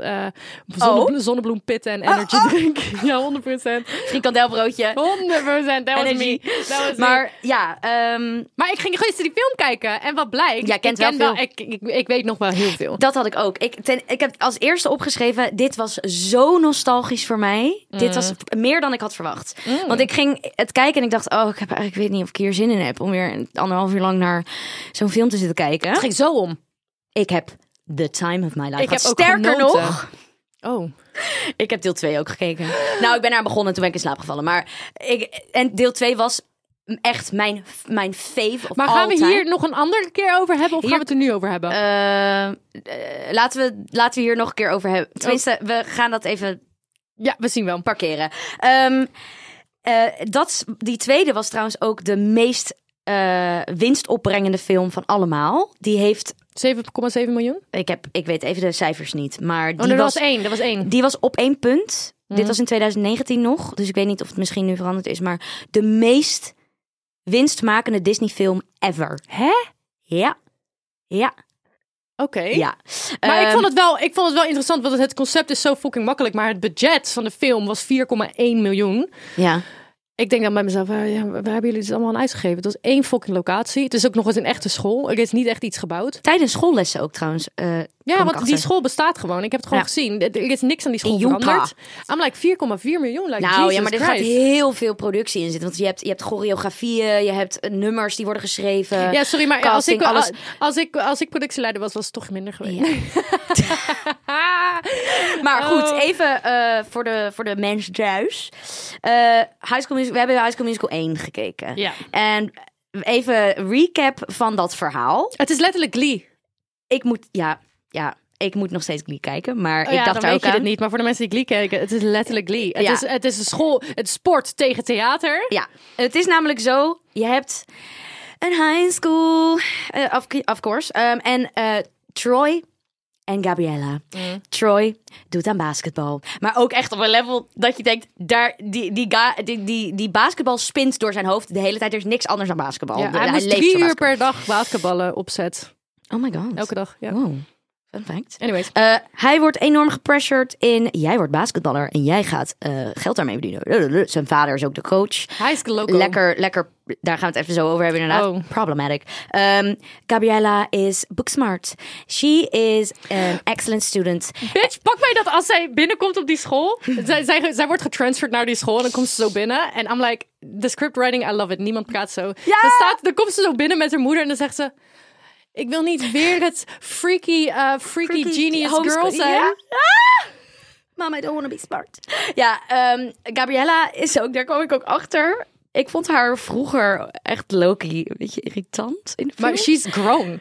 zonneblo- zonnebloempitten en energy drink. Ja, 100 procent. Frikandelbroodje. 100 procent, that was Energy. me. That was me. Maar ja, ehm, Maar ik ging gisteren die film kijken en wat blijkt. Jij kent ik ken wel veel. Ik, ik, ik weet nog wel heel veel. dat had ik ook. Ik, ten, ik heb als eerste opgeschreven, dit was zo nostalgisch voor mij. Dit was meer dan ik had verwacht. Want ik ging het kijken en ik dacht, oh, ik heb eigenlijk ik weet niet of ik hier zin in heb om weer een anderhalf uur lang naar zo'n film te zitten kijken. Het ging zo om. Ik heb the time of my life. Ik heb ook Sterker genoten. nog, Oh. ik heb deel 2 ook gekeken. nou, ik ben daar begonnen en toen ben ik in slaap gevallen. Maar ik, en deel 2 was echt mijn, mijn fave of Maar gaan we hier nog een andere keer over hebben of Hier- gaan we het er nu over hebben? Eh, eh, laten, we, laten we hier nog een keer over hebben. Tenminste, we gaan dat even ja, we zien wel. parkeren. Ehm, eh, dat, die tweede was trouwens ook de meest winstopbrengende film van allemaal. Die heeft, 7,7 miljoen? ik, heb, ik weet even de cijfers niet, maar die Oh, er was, was één. Er was één. die was op één punt. Mhm. Dit was in 2019 nog, dus ik weet niet of het misschien nu veranderd is, maar de meest winstmakende Disney film ever. Hè? Ja, ja. Oké. Ja. Maar ik, Ehm, vond het wel, ik vond het wel interessant, want het concept is zo fucking makkelijk. Maar het budget van de film was 4,1 miljoen. Ja. Ik denk dan bij mezelf, eh, ja, waar hebben jullie dit allemaal aan uitgegeven? Het was één fucking locatie. Het is ook nog eens een echte school. Er is niet echt iets gebouwd. Tijdens schoollessen ook trouwens. eh, Ja, want die school bestaat gewoon. Ik heb het gewoon Ja. gezien. Er is niks aan die school In veranderd. I'm like 4,4 miljoen. Like, Nou Jesus ja, maar er gaat heel veel productie in zitten. Want je hebt, je hebt choreografieën, je hebt eh, nummers die worden geschreven. Ja, sorry, maar als ik, alles. als, ik, als ik productieleider was, was het toch minder geweest. Maar goed, Oh. even voor, de, voor de mensen thuis. Eh, High School Musical, we hebben High School Musical 1 gekeken. Ja. En even recap van dat verhaal. Het is letterlijk Glee. Ik moet, ja, ja, ik moet nog steeds Glee kijken. Maar Oh ik dacht dan daar weet ook je aan. het niet. Maar voor de mensen die Glee kijken, het is letterlijk Glee. Het, Ja. is, het is een school, het sport tegen theater. Ja, het is namelijk zo. Je hebt een high school, eh, of, of course. ehm, en eh, Troy en Gabriella. Mm. Troy doet aan basketbal. Maar ook echt op een level dat je denkt, daar, die, die, ga- die, die, die basketbal spint door zijn hoofd de hele tijd. Er is niks anders dan basketbal. Ja, De- hij leeft drie uur per dag basketballen opzet. Oh my god. Elke dag, ja. Wow. Fun fact. Anyways. Eh, hij wordt enorm gepressured in, jij wordt basketballer en jij gaat eh, geld daarmee verdienen. Zijn vader is ook de coach. School loco. Lekker, lekker. Daar gaan we het even zo over hebben inderdaad. Oh. Problematic. Um, Gabriella is booksmart. She is an excellent student. Bitch, pak mij dat als zij binnenkomt op die school. zij, zij, zij wordt getransferd naar die school en dan komt ze zo binnen. En I'm like, the script writing, I love it. Niemand praat zo. Ja! Dan, staat, dan komt ze zo binnen met haar moeder en dan zegt ze... Ik wil niet weer het freaky, uh, freaky, genius girl zijn. Ja. Ah! Mama, I don't want to be smart. Ja, ehm, Gabriella is ook, daar kwam ik ook achter. Ik vond haar vroeger echt Loki een beetje irritant in de film. Maar she's grown.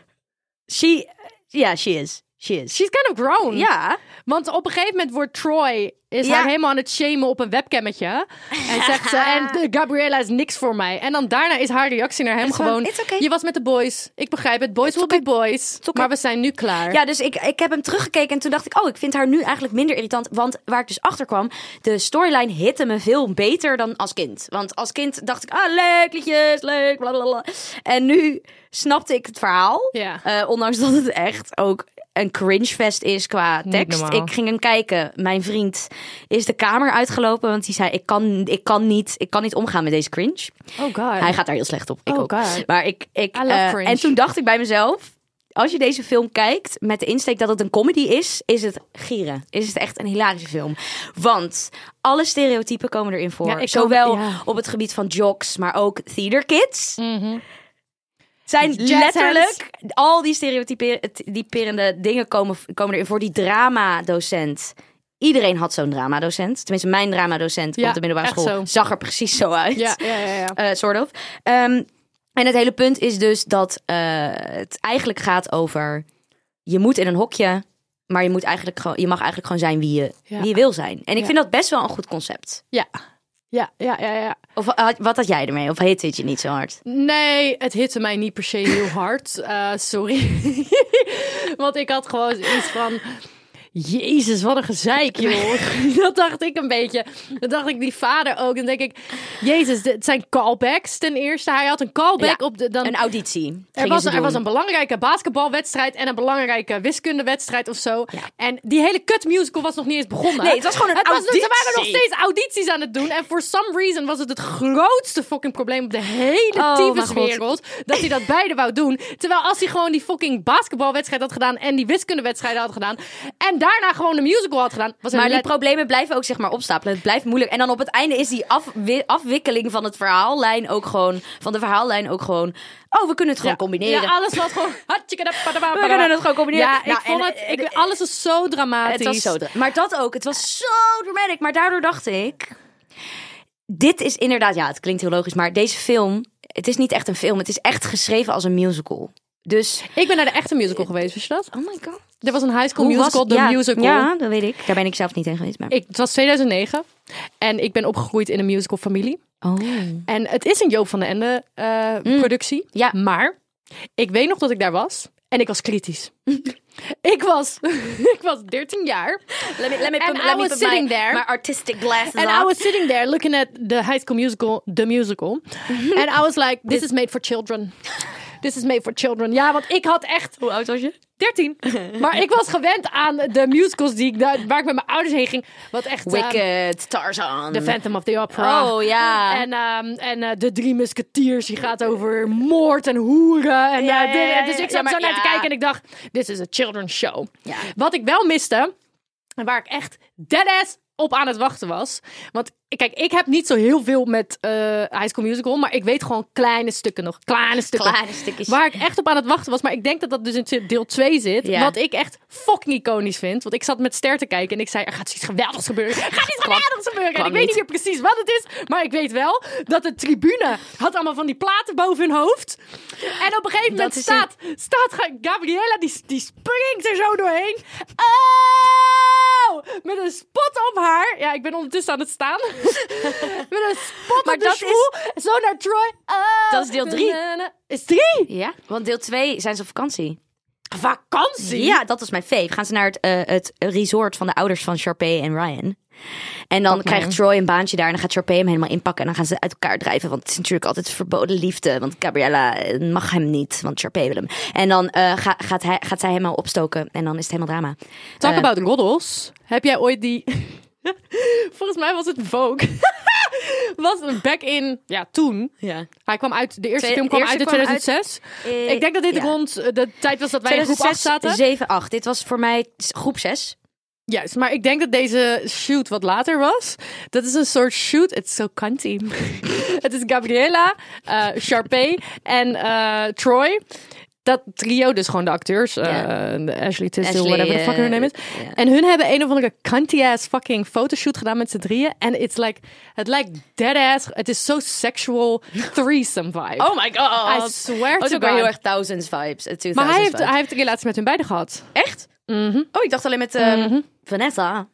she, ja, she is. She is. She's kind of grown. ja. Want op een gegeven moment wordt Troy is Ja. haar helemaal aan het shamen op een webcammetje. En zegt ze, en de Gabriella is niks voor mij. En dan daarna is haar reactie naar hem gewoon. "It's okay." Je was met de boys. Ik begrijp het. Boys will be boys. okay. Maar we zijn nu klaar. Ja, dus ik, ik heb hem teruggekeken en toen dacht ik, oh, ik vind haar nu eigenlijk minder irritant. Want waar ik dus achter kwam, de storyline hitte me veel beter dan als kind. Want als kind dacht ik, ah, leuk, liedjes, leuk, blablabla. En nu snapte ik het verhaal. Ja. Eh, ondanks dat het echt ook een cringefest is qua tekst. Ik ging hem kijken. Mijn vriend is de kamer uitgelopen, want hij zei, ik kan, ik kan, niet, ik kan niet omgaan met deze cringe. Oh god. Hij gaat daar heel slecht op. Ik Oh ook. God. Maar ik, ik I love eh, cringe. en toen dacht ik bij mezelf, als je deze film kijkt met de insteek dat het een comedy is, is het gieren. Is het echt een hilarische film. Want alle stereotypen komen erin voor. Ja, ik kan- Zowel ja. Mhm. op het gebied van jocks, maar ook theater kids. Zijn letterlijk al die stereotyperende dingen komen, komen erin voor. Die drama-docent. Iedereen had zo'n drama-docent. Tenminste, mijn drama-docent Ja, op de middelbare school zo. zag er precies zo uit Ja, ja, ja. ja. eh sort of. Ehm, en het hele punt is dus dat eh, het eigenlijk gaat over... je moet in een hokje, maar je, moet eigenlijk gewoon, je mag eigenlijk gewoon zijn wie je, Ja. wie je wil zijn. En ik vind dat best wel een goed concept. Ja. Ja, ja, ja, ja. Of had- wat had jij ermee? Of hitte het je niet zo hard? Nee, het hitte mij niet per se heel hard. Eh, sorry. Want ik had gewoon iets van... Jezus, wat een gezeik, joh. dat dacht ik een beetje. Dat dacht ik die vader ook. Dan denk ik, Jezus, dit zijn callbacks ten eerste. Hij had een callback Ja, op de... Dan, Een auditie. er was, er was een belangrijke basketbalwedstrijd en een belangrijke wiskundewedstrijd of zo. En die hele kut musical was nog niet eens begonnen. Nee, het was gewoon een het was, Ze auditie. waren nog steeds audities aan het doen. En for some reason was het het grootste fucking probleem op de hele Oh, wereld Dat hij dat beide wou doen. Terwijl als hij gewoon die fucking basketbalwedstrijd had gedaan en die wiskundewedstrijd had gedaan. En daarna gewoon de musical had gedaan. Was Maar die problemen blijven ook zeg maar opstapelen. Het blijft moeilijk. En dan op het einde is die afwi- afwikkeling van het verhaallijn ook gewoon... van de verhaallijn ook gewoon... oh, we kunnen het gewoon combineren. Ja, alles was gewoon... We kunnen het gewoon combineren. Ja, ik Nou, vond en, het... Ik, alles was zo dramatisch. Het was zo dra- Maar dat ook. Het was zo dramatic. Maar daardoor dacht ik... Dit is inderdaad... Ja, het klinkt heel logisch. Maar deze film... Het is niet echt een film. Het is echt geschreven als een musical. Dus... Ik ben naar de echte musical geweest, wist je dat? Oh my god. Er was een high school Hoe musical, The ja, Musical. Ja, dat weet ik. Daar ben ik zelf niet heen geweest. Maar... Ik, het was 2009 en ik ben opgegroeid in een musical familie. Oh. En het is een Joop van den Ende eh, productie. Mm. Ja. Maar ik weet nog dat ik daar was en ik was kritisch. ik, was, ik was 13 jaar. Let me, let me And put, I let me was put sitting my, there. my artistic glasses And on. I was sitting there looking at the High School Musical, the musical. and I was like, this is made for children. This is made for children. Ja, want ik had echt... Hoe oud was je? 13. Maar ik was gewend aan de musicals die ik, daar- waar ik met mijn ouders heen ging. Wat echt... ehm, Wicked, Tarzan. The Phantom of the Opera. Oh ja. En, ehm, en eh, de Drie Musketeers, die gaat over moord en hoeren. En, Ja, eh, ja, dit- ja, dus ik zat maar zo naar te kijken en ik dacht, this is a children's show. Ja. Wat ik wel miste, en waar ik echt deadass op aan het wachten was. Want kijk, ik heb niet zo heel veel met eh High School Musical, maar ik weet gewoon kleine stukken nog. Kleine stukken. Kleine stukjes. Waar ik echt op aan het wachten was. Maar ik denk dat dat dus in deel 2 zit. Ja. Wat ik echt fucking iconisch vind. Want ik zat met Ster te kijken en ik zei, er gaat iets geweldigs gebeuren. Er gaat iets geweldigs gebeuren. En ik weet niet meer precies wat het is. Maar ik weet wel dat de tribune had allemaal van die platen boven hun hoofd. En op een gegeven moment staat, staat Ga- Gabriella, die, die springt er zo doorheen. Oh! Met een spot op haar. Ja, ik ben ondertussen aan het staan. Met een spot op de schoen. Zo naar Troy. Oh. Dat is deel drie. Is drie? Ja, want deel 2 zijn ze op vakantie. Vakantie? Ja, dat was mijn fave. Gaan ze naar het, eh, het resort van de ouders van Sharpay en Ryan. En dan krijgt. Troy een baantje daar en dan gaat Sharpay hem helemaal inpakken. En dan gaan ze uit elkaar drijven, want het is natuurlijk altijd verboden liefde. Want Gabriella eh, mag hem niet, want Sharpay wil hem. En dan eh, ga- gaat, hij, gaat zij helemaal opstoken en dan is het helemaal drama. Talk about roddels. Heb jij ooit die... Volgens mij was het Vogue. was een back in... Ja, toen. Ja. Hij kwam uit... De eerste Twee- film kwam eerste uit in kwam uit- 2006. Eh, ik denk dat dit ja. rond eh, de tijd was dat wij in groep 8 zaten. 7, 8. Dit was voor mij groep 6. Juist, maar ik denk dat deze shoot wat later was. Dat is een soort shoot. Het is zo cunty. het is Gabriella, eh Sharpay en eh, Troy. Dat trio, dus gewoon de acteurs. eh, de Ashley Tisdale, whatever the fuck eh, her name is. En hun hebben een of andere cunty-ass fucking fotoshoot gedaan met z'n drieën. En it's like, het lijkt dead-ass. Het is zo sexual threesome vibe. Oh my god. I swear is to ook wel God. heel erg thousands vibes. eh, 2000s Maar hij heeft, hij heeft een relatie met hun beiden gehad. Echt? Mhm. Oh, ik dacht alleen met ehm, Mhm. Vanessa.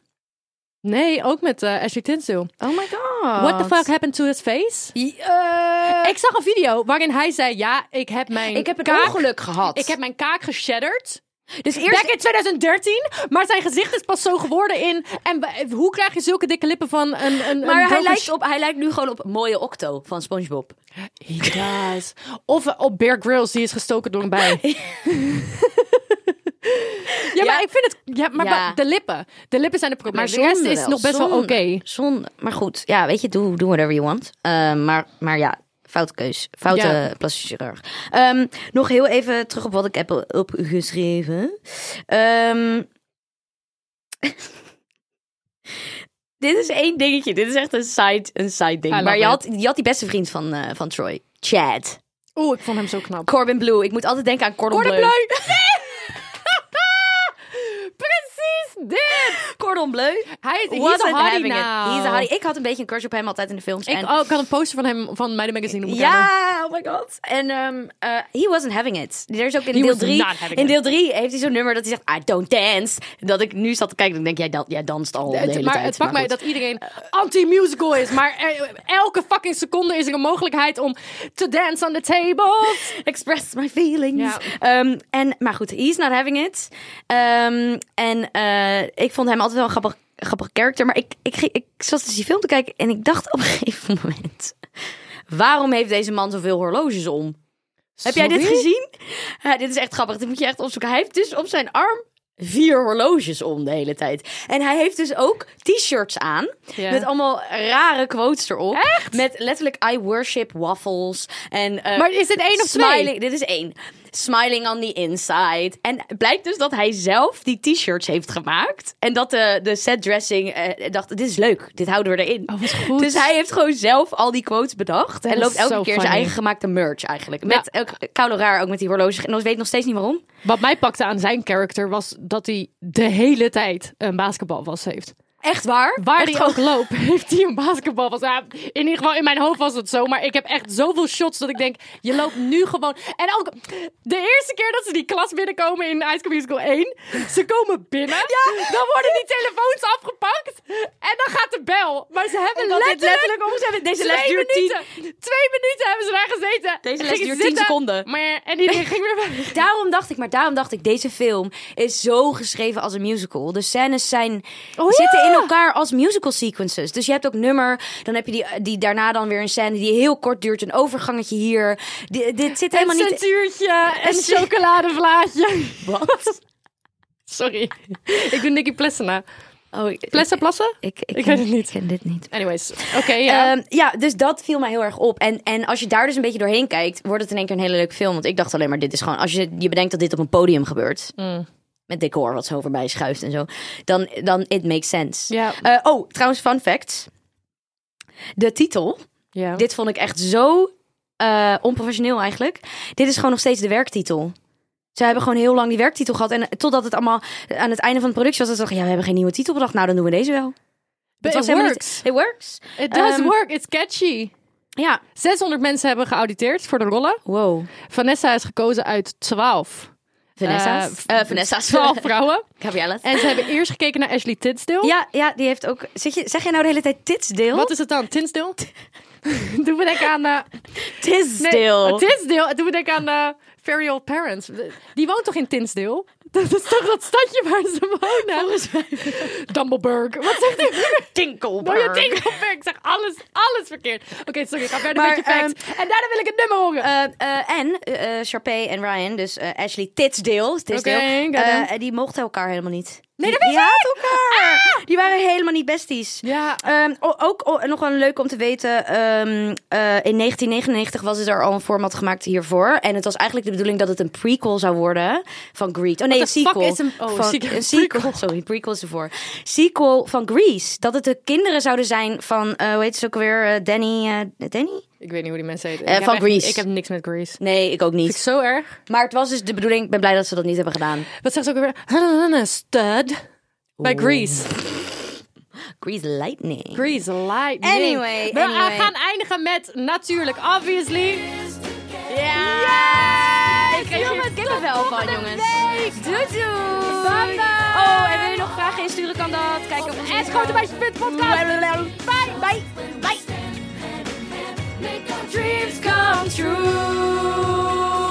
Nee, ook met eh, Ashley Tisdale. Oh my god. What the fuck happened to his face? Eh, Ik zag een video waarin hij zei: Ja, ik heb mijn. ik heb een kaak, ongeluk gehad. Ik heb mijn kaak geshatterd. dus Back eerst... in 2013, maar zijn gezicht is pas zo geworden in. En hoe krijg je zulke dikke lippen van een. een een Maar hij lijkt, op, hij lijkt nu gewoon op mooie Octo van SpongeBob. He does. Of eh, op Bear Grylls, die is gestoken door een bij. ja, maar ik vind het. Ja, maar Ja. de lippen. De lippen zijn het probleem. Maar de rest zonde is nog best wel oké. Zonde. Maar goed, ja, weet je, doe, doe whatever you want. Eh, maar, maar ja, foute keus. Foute Ja. plastische chirurg. Ehm, nog heel even terug op wat ik heb opgeschreven. Ehm, dit is één dingetje. Dit is echt een side, een side ding. Maar je it. had, je had die beste vriend van, eh, van Troy. Chad. Oeh, ik vond hem zo knap. Corbin Blue. Ik moet altijd denken aan Cordon, Cordon Bleu. Bleu. Precies dit. Cordon Bleu. Hij is he's Wasn't a having it. He's a hottie. Ik had een beetje een crush op hem altijd in de films. Ik, en oh, ik had een poster van hem van Meiden Magazine op. Ja, oh my god. En um, uh, he wasn't having it. Er is ook in He deel was 3. not having In deel 3 heeft hij zo'n nummer dat hij zegt, I don't dance. Dat ik nu zat te kijken en denk, jij, dan, jij danst al de hele maar tijd. het pakt mij dat iedereen anti-musical is. Maar er- elke fucking seconde is er een mogelijkheid om te dance on the tables. Express my feelings. Ja. Ehm, en, maar goed, he's not having it. Ehm, en eh, ik vond hem altijd wel een grappig, grappig character. Maar ik, ik, ik zat dus die film te kijken en ik dacht op een gegeven moment... Waarom heeft deze man zoveel horloges om? Heb jij dit gezien? Ja, dit is echt grappig. Dit moet je echt opzoeken. Hij heeft dus op zijn arm vier horloges om de hele tijd. En hij heeft dus ook t-shirts aan. Met allemaal rare quotes erop. Echt? Met letterlijk I worship waffles. En, eh, Maar is dit één of twee? Dit is één. Smiling on the inside. En het blijkt dus dat hij zelf die t-shirts heeft gemaakt. En dat de, de set dressing eh, dacht, dit is leuk. Dit houden we erin. Oh, wat goed. Dus hij heeft gewoon zelf al die quotes bedacht. en loopt elke keer zijn eigen gemaakte merch eigenlijk. Met elk koude raar ook met die horloges. En ik weet nog steeds niet waarom. Wat mij pakte aan zijn karakter was dat hij de hele tijd een basketbalwas heeft. Echt waar? Waar gewoon- ook loopt, heeft hij een basketbalwas. Ja, in ieder geval, in mijn hoofd was het zo. Maar ik heb echt zoveel shots dat ik denk, je loopt nu gewoon... En ook de eerste keer dat ze die klas binnenkomen in High School Musical 1. Ze komen binnen, dan worden die telefoons afgepakt. En dan gaat de bel. Maar ze hebben letterlijk... letterlijk om ze hebben- deze les duurt tien- minuten. Twee minuten hebben ze daar gezeten. Deze les duurt tien zitten, seconden. Maar, en iedereen ging weer weg. Daarom dacht ik, maar daarom dacht ik, deze film is zo geschreven als een musical. De scènes zijn, Oh, zitten ja. In elkaar als musical sequences. Dus je hebt ook nummer, dan heb je die, die daarna dan weer een scène die heel kort duurt, een overgangetje hier. Di- dit zit helemaal een niet. centuurtje, een chocoladevlaadje. Wat? Sorry. ik doe Nicky Plessen na. Oh, ik, Plessen, plassen? ik, ik, Ik ken, weet het niet. Ik ken dit niet. Anyways, oké, ja. Ja. ja, dus dat viel mij heel erg op. En, en als je daar dus een beetje doorheen kijkt, wordt het in één keer een hele leuke film. Want ik dacht alleen maar, dit is gewoon... Als je, je bedenkt dat dit op een podium gebeurt, Mm. Met decor wat zo voorbij schuift en zo, dan, dan it makes sense. ja. Eh, oh, trouwens, fun fact. De titel, ja. dit vond ik echt zo eh, onprofessioneel eigenlijk. Dit is gewoon nog steeds de werktitel. Ze hebben gewoon heel lang die werktitel gehad. En totdat het allemaal aan het einde van de productie was, dat ze dachten, ja, we hebben geen nieuwe titel bedacht. Nou, dan doen we deze wel. But Het it works. Niet, it works. It does Ehm, work. It's catchy. Ja. 600 mensen hebben geauditeerd voor de rollen. Wow. Vanessa is gekozen uit 12. Vanessa's. Eh, Vanessa's. 12 vrouwen. Gabriella's. En ze hebben eerst gekeken naar Ashley Tisdale. Ja, ja, die heeft ook... Zeg, je, zeg jij nou de hele tijd Titsdale? Wat is het dan? Tinsdale? Doe me denken aan... eh Tisdale? Nee. Doe me denken aan Very Old Parents. Die woont toch in Tinsdale? Dat is toch dat stadje waar ze wonen? Volgens mij. Dumbleburg. Wat zegt u? Tinkleberg. Oh ja, Tinkelberg. Ik zeg alles, alles verkeerd. Oké, sorry. Ik ga verder Maar, met je facts. en daarna wil ik het nummer horen. Eh, eh, en eh Sharpay en Ryan, dus Ashley Titsdale, Titsdale eh, die mochten elkaar helemaal niet. Nee, die, dat wist ik! elkaar. Die waren helemaal niet besties. ja. Ehm, ook nog wel leuk om te weten. ehm, eh, in 1999 was er al een format gemaakt hiervoor. En het was eigenlijk de bedoeling dat het een prequel zou worden van Grease. Oh nee, een sequel. is een- oh, van, een sequel. Sorry, prequel is ervoor. Sequel van Grease. Dat het de kinderen zouden zijn van, eh hoe heet ze ook weer? Eh, Danny. Danny? Ik weet niet hoe die mensen heten. Eh, van Grease. Ik heb niks met Grease. Nee, ik ook Vind ik niet. zo erg. Maar het was dus de bedoeling. Ik ben blij dat ze dat niet hebben gedaan. Wat zegt ze ook weer? Stud. Bij Grease. Grease Lightning. Grease Lightning. Anyway, We anyway. gaan eindigen met natuurlijk, obviously. Ja! Ik krijg hier kippenvel van, jongens. Doei doei. Bye bye. Oh, en wil je nog vragen insturen, kan dat. Kijk op onze En grote meisje podcast. Bye. Bye. Bye. Make our dreams come true.